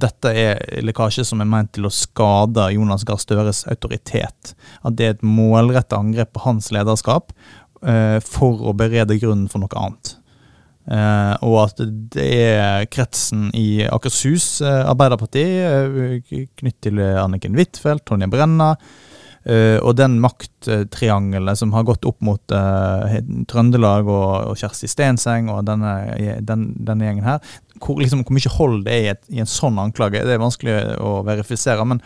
dette er lekkasje som er ment til å skade Jonas Gahr Støres autoritet. At det er et målrettet angrep på hans lederskap eh, for å berede grunnen for noe annet. Eh, og at det er kretsen i Akershus eh, Arbeiderparti, knyttet til Anniken Huitfeldt, Tonje Brenna, Uh, og den makttriangelet som har gått opp mot uh, Trøndelag og, og, Kjersti Stenseng og denne, den, denne gjengen her, hvor, liksom, hvor, mye hold det er i, et, i, en sånn anklage, det er vanskelig å verifisere. Men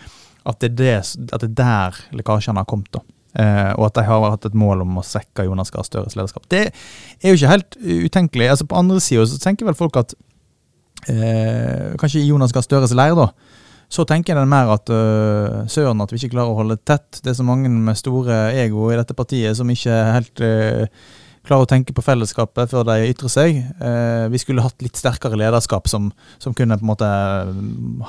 at det er, det, at det er der lekkasjene har kommet. da. Uh, og at de har hatt et mål om å svekke Jonas Gahr Støres lederskap. Det er jo ikke helt utenkelig. Altså På andre sida tenker vel folk at kanskje i Jonas Gahr Støres leir, da så tenker jeg mer at uh, søren at vi ikke klarer å holde tett. Det er så mange med store ego i dette partiet som ikke helt uh, klarer å tenke på fellesskapet før de ytrer seg. Uh, vi skulle hatt litt sterkere lederskap som, som kunne på en måte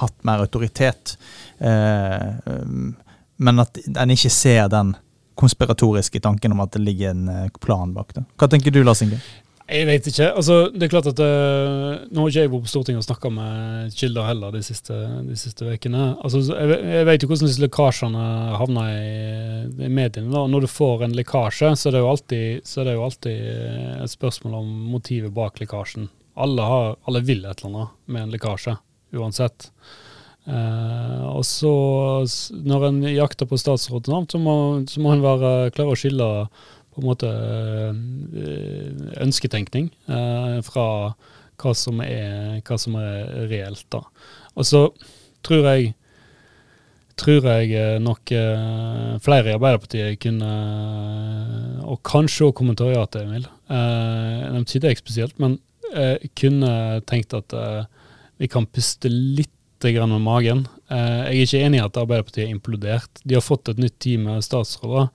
hatt mer autoritet. Um, men at en ikke ser den konspiratoriske tanken om at det ligger en plan bak det. Hva tenker du, Lars Inge? Jeg vet ikke. Altså, det er klart at uh, Nå har ikke jeg vært på Stortinget og snakka med kilder heller de siste, de siste ukene. Altså, jeg, jeg, vet jo hvordan disse lekkasjene havner i, i mediene. Da. Når du får en lekkasje, så er, alltid, så er det jo alltid eh, et spørsmål om motivet bak lekkasjen. Alle, har, alle vil et eller annet med en lekkasje, uansett. Uh, og så, når en jakter på statsråden, så må, så må en være klar å skille på en måte eh, ønsketenkning eh, fra hva som er, hva som er reelt. da. Og så tror jeg tror jeg eh, nok flere i Arbeiderpartiet kunne Og kanskje også kommentariatet, Emil. Jeg nevnte ikke deg spesielt, men kunne tenkt at vi kan puste litt med magen. Jeg er ikke enig i at Arbeiderpartiet er implodert. De har fått et nytt team med statsråder.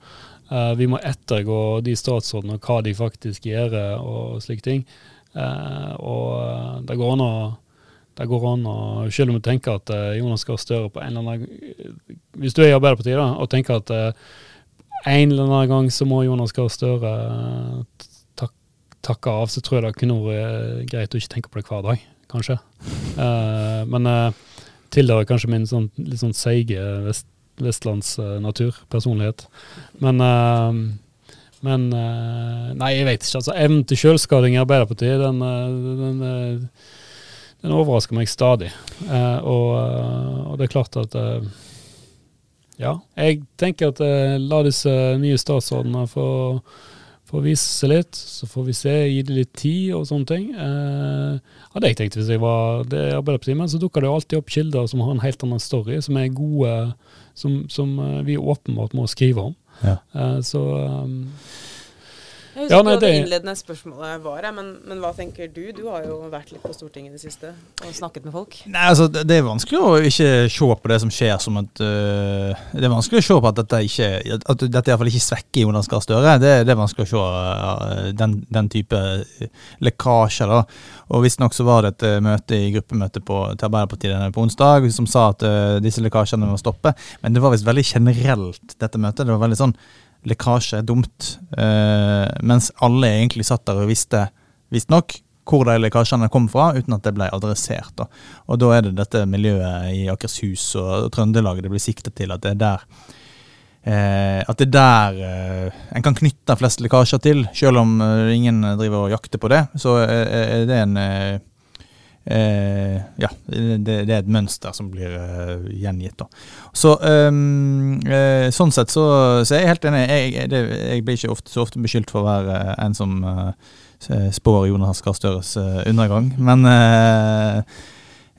Uh, vi må ettergå de statsrådene og hva de faktisk gjør og slike ting. Uh, og eh, det går an å det går an å, Selv om du tenker at uh, Jonas Gahr Støre på en eller annen Hvis du er i Arbeiderpartiet da, og tenker at en eller annen gang så må Jonas Gahr Støre tak, takke av, så tror jeg det kunne vært greit å ikke tenke på det hver dag, kanskje. men tilhører kanskje min sånn, litt sånn seige vest vestlandsnatur, personlighet. Men, uh, men uh, Nei, jeg vet ikke. altså Evnen til selvskading i Arbeiderpartiet, den, eh, den, den, overrasker meg stadig. Og, og, det er klart at Ja, jeg tenker at la disse nye statsrådene få få vise seg litt, så får vi se, gi det litt tid og sånne ting. Eh, hadde jeg tenkt hvis jeg var det Arbeiderpartiet, men så dukker det jo alltid opp kilder som har en helt annen story, som er gode som, som eh, vi åpenbart må skrive om. Ja. Eh, så um, jeg husker ja, nei, det innledende spørsmålet var, men, men, hva tenker du? Du har jo vært litt på Stortinget i det siste og snakket med folk. Nei, altså Det, det er vanskelig å ikke se på det som skjer som et uh, Det er vanskelig å se på at dette ikke at dette iallfall ikke svekker Jonas Gahr Støre. Det, det, er vanskelig å se uh, den, den, type lekkasjer. da. Og Visstnok så var det et møte i gruppemøte på, til Arbeiderpartiet på onsdag som sa at uh, disse lekkasjene må stoppe. Men det var visst veldig generelt, dette møtet. Det var veldig sånn lekkasje dumt, Eh, mens alle egentlig satt der og visste visstnok hvor de lekkasjene kom fra, uten at det ble adressert. Da. Og da er det dette miljøet i Akershus og Trøndelag det blir siktet til at det er der Eh, at det er der eh, en kan knytte flest lekkasjer til, selv om ingen driver og jakter på det. Så er det en Eh, ja, det, det, er et mønster som blir eh, gjengitt. Da. Så um, eh, Sånn sett så, så, er jeg helt enig. Jeg, det, jeg blir ikke ofte, så ofte beskyldt for å være eh, en som uh, spår Jonas Gahr Støres uh, undergang. Men,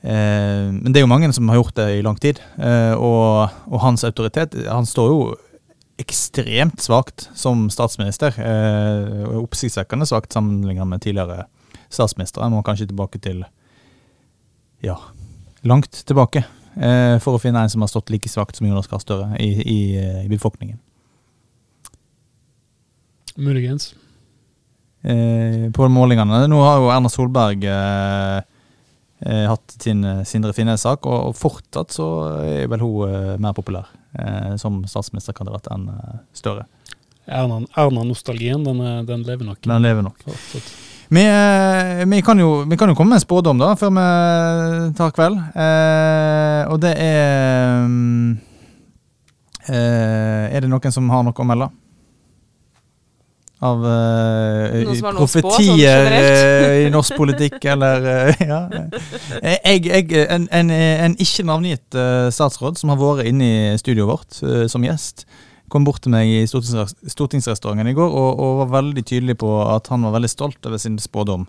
men det er jo mange som har gjort det i lang tid. Og, og, hans autoritet Han står jo ekstremt svakt som statsminister. Oppsiktsvekkende svakt sammenlignet med tidligere statsministre. Jeg må kanskje tilbake til ja, langt tilbake eh, for å finne en som har stått like svakt som Jonas Gahr Støre i, i, eh, i, befolkningen. Muligens. Eh, på målingene Nå har jo Erna Solberg eh, eh hatt sin Sindre Finnes-sak, og, og, fortsatt så er vel hun eh, mer populær som statsministerkandidat enn Støre. Erna-nostalgien, den, den, lever nok. Den lever nok. Fortsatt. Vi, eh, vi, kan jo, vi, kan jo, komme med en spådom da, før vi tar kveld. Eh, og det er eh, Er det noen som har noe å melde? Av eh, profetier sånn i norsk politikk, eller eh, Ja. Jeg, jeg, en, en, en ikke navngitt statsråd som har vært inne i studioet vårt som gjest, kom bort til meg i stortings, stortingsrestauranten i går og, og var veldig tydelig på at han var veldig stolt over sin spådom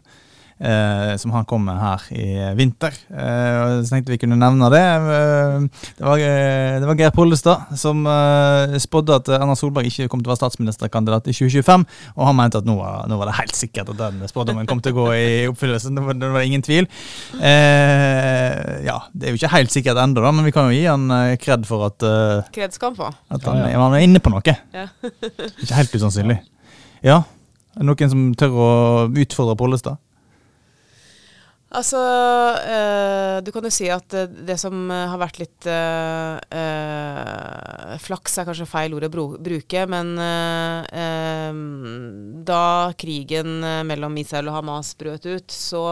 eh, som han kom med her i vinter. Eh, så tenkte vi kunne nevne det. Eh, det var, eh, det var Geir Pollestad som eh, spådde at Erna Solberg ikke kom til å være statsministerkandidat i 2025. Og han mente at nå var, nå var det helt sikkert at den spådommen kom til å gå i oppfyllelse. Det var, det var ingen tvil. Eh, ja, det er jo ikke helt sikkert ennå, men vi kan jo gi han kred for at, Kred skal han få. at han, ja, ja. han er inne på noe. Ja. ikke helt usannsynlig. Ja, noen som tør å utfordre Pollestad? Altså, eh, du kan jo si at det som har vært litt eh, øh, Flaks er kanskje feil ord å bruke, men da krigen mellom Israel og Hamas brøt ut, så,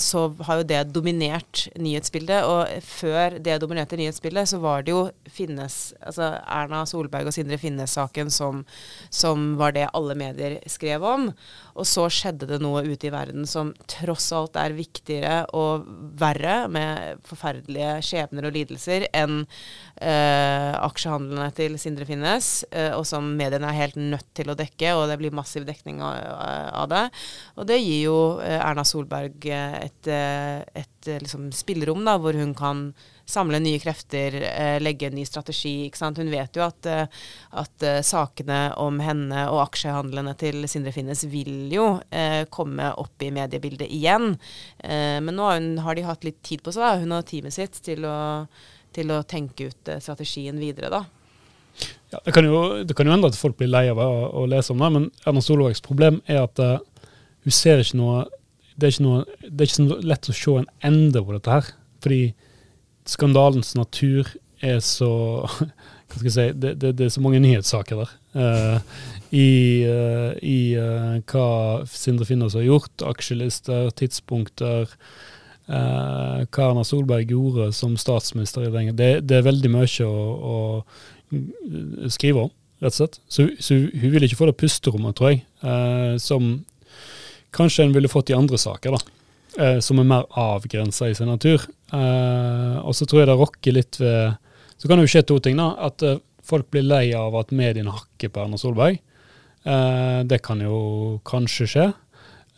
så, har jo det dominert nyhetsbildet. Og før det dominerte nyhetsbildet, så var det jo Finnes, altså Erna Solberg og Sindre Finnes-saken som, som var det alle medier skrev om. Og så skjedde det noe ute i verden som tross alt er viktigere og verre, med forferdelige skjebner og lidelser, enn eh, aksjehandlene til Sindre Finnes, eh, og som mediene er helt nødt til å dekke, og det blir massiv dekning av, av det. Og det gir jo eh, Erna Solberg eh, et, eh, et, et liksom, spillerom da, hvor hun kan samle nye krefter, eh, legge en ny strategi. ikke sant? Hun vet jo at, eh, at uh, sakene om henne og aksjehandlene til Sindre Finnes vil jo eh, komme opp i mediebildet igjen. Eh, men nå har, hun, har, de hatt litt tid på seg, hun og teamet sitt, til å, til å tenke ut eh, strategien videre, da. Ja, det, kan jo, det kan jo endre at folk blir lei av å, å lese om det, men Erna Solbergs problem er at uh, hun ser ikke noe det er ikke, noe, det er ikke så lett å se en ende på dette her. Fordi skandalens natur er så Hva skal jeg si Det, det, det er så mange nyhetssaker der. Uh, I, uh, i uh, hva Sindre Finnes har gjort, aksjelister, tidspunkter. hva Erna Solberg gjorde som statsminister i lenge. Det, det er veldig mye å, å skrive om, rett og slett. Så, så, hun vil ikke få det pusterommet, tror jeg, som kanskje en ville fått i andre saker. da eh, som er mer avgrensa i sin natur. Eh, og så tror jeg det rokker litt ved Så kan det jo skje to ting. da, At eh, folk blir lei av at mediene hakker på Erna Solberg. Eh, det kan jo kanskje skje.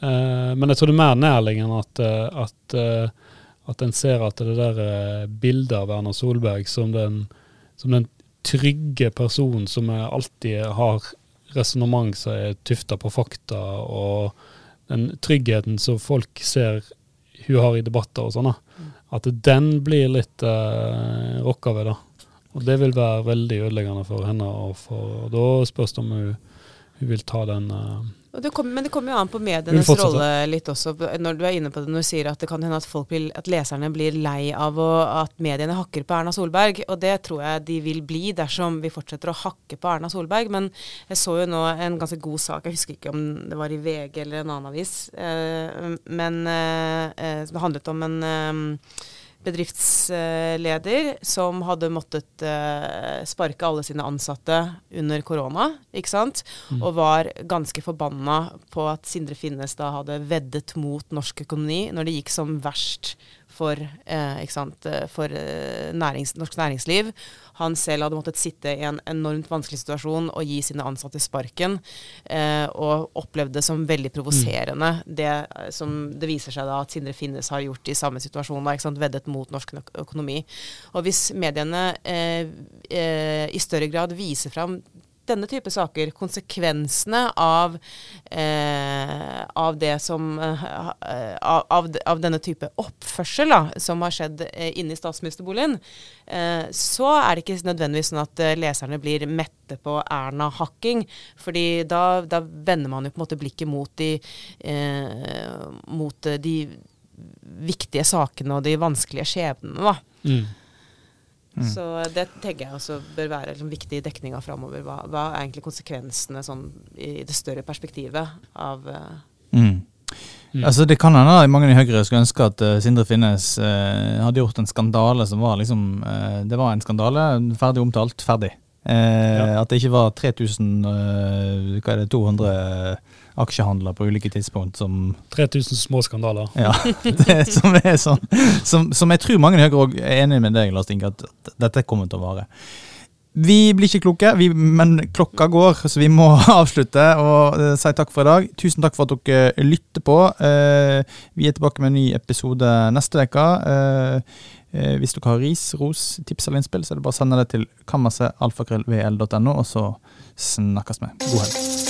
Eh, men jeg tror det er mer nærliggende at, eh, at, at en ser at det der bildet av Erna Solberg som den, som den trygge personen som alltid har resonnement som er tufta på fakta, og den tryggheten som folk ser hun har i debatter og sånn, mm. at den blir litt uh, rokka ved. da. Og det vil være veldig ødeleggende for henne. og for, Da spørs det om hun, hun vil ta den uh, det kom, men det kommer jo an på medienes rolle litt også, når du er inne på det når du sier at det kan hende at, vil, at leserne blir lei av å, at mediene hakker på Erna Solberg. Og det tror jeg de vil bli dersom vi fortsetter å hakke på Erna Solberg. Men jeg så jo nå en ganske god sak, jeg husker ikke om det var i VG eller en annen avis, eh, men eh, eh det handlet om en eh, bedriftsleder som hadde måttet uh, sparke alle sine ansatte under korona, ikke sant? Mm. Og var ganske forbanna på at Sindre Finnes da hadde veddet mot norsk økonomi når det gikk som verst for, eh, eh, for eh, nærings, norsk næringsliv. Han selv hadde måttet sitte i en enormt vanskelig situasjon og gi sine ansatte sparken. Eh, og opplevde det som veldig provoserende, mm. det eh, som det viser seg da at Sindre Finnes har gjort i samme situasjon, da, veddet mot norsk økonomi. Og hvis mediene eh, i større grad viser fram denne type saker, konsekvensene av, eh, av det som eh, av, av, denne type oppførsel da, som har skjedd eh, inne i statsministerboligen, eh, så er det ikke nødvendigvis sånn at eh, leserne blir mette på Erna-hakking. fordi da, da, vender man jo på en måte blikket mot de, eh, mot de viktige sakene og de vanskelige skjebnene. da. Mm. Mm. Så det tenker jeg også bør være liksom, viktig i dekninga framover. Hva, hva, er egentlig konsekvensene sånn, i det større perspektivet av uh, mm. Mm. Altså Det kan hende mange i Høyre skulle ønske at uh, Sindre Finnes uh, hadde gjort en skandale som var liksom uh, Det var en skandale, ferdig omtalt, ferdig. Ja. At det ikke var 3200 hva er det, 200 aksjehandler på ulike tidspunkt som 3000 små skandaler. Ja, det, som er sånn som, som, jeg tror mange i Høyre er enig med deg, Lars Inge, at dette kommer til å vare. Vi blir ikke kloke, vi, men klokka går, så vi må avslutte og uh, si takk for i dag. Tusen takk for at dere lytter på. Uh, vi er tilbake med en ny episode neste uke. Uh, hvis dere har ris, ros, tips eller innspill, så er det bare å sende det til kammersetalfakrøllvl.no, og så snakkes vi. God helg.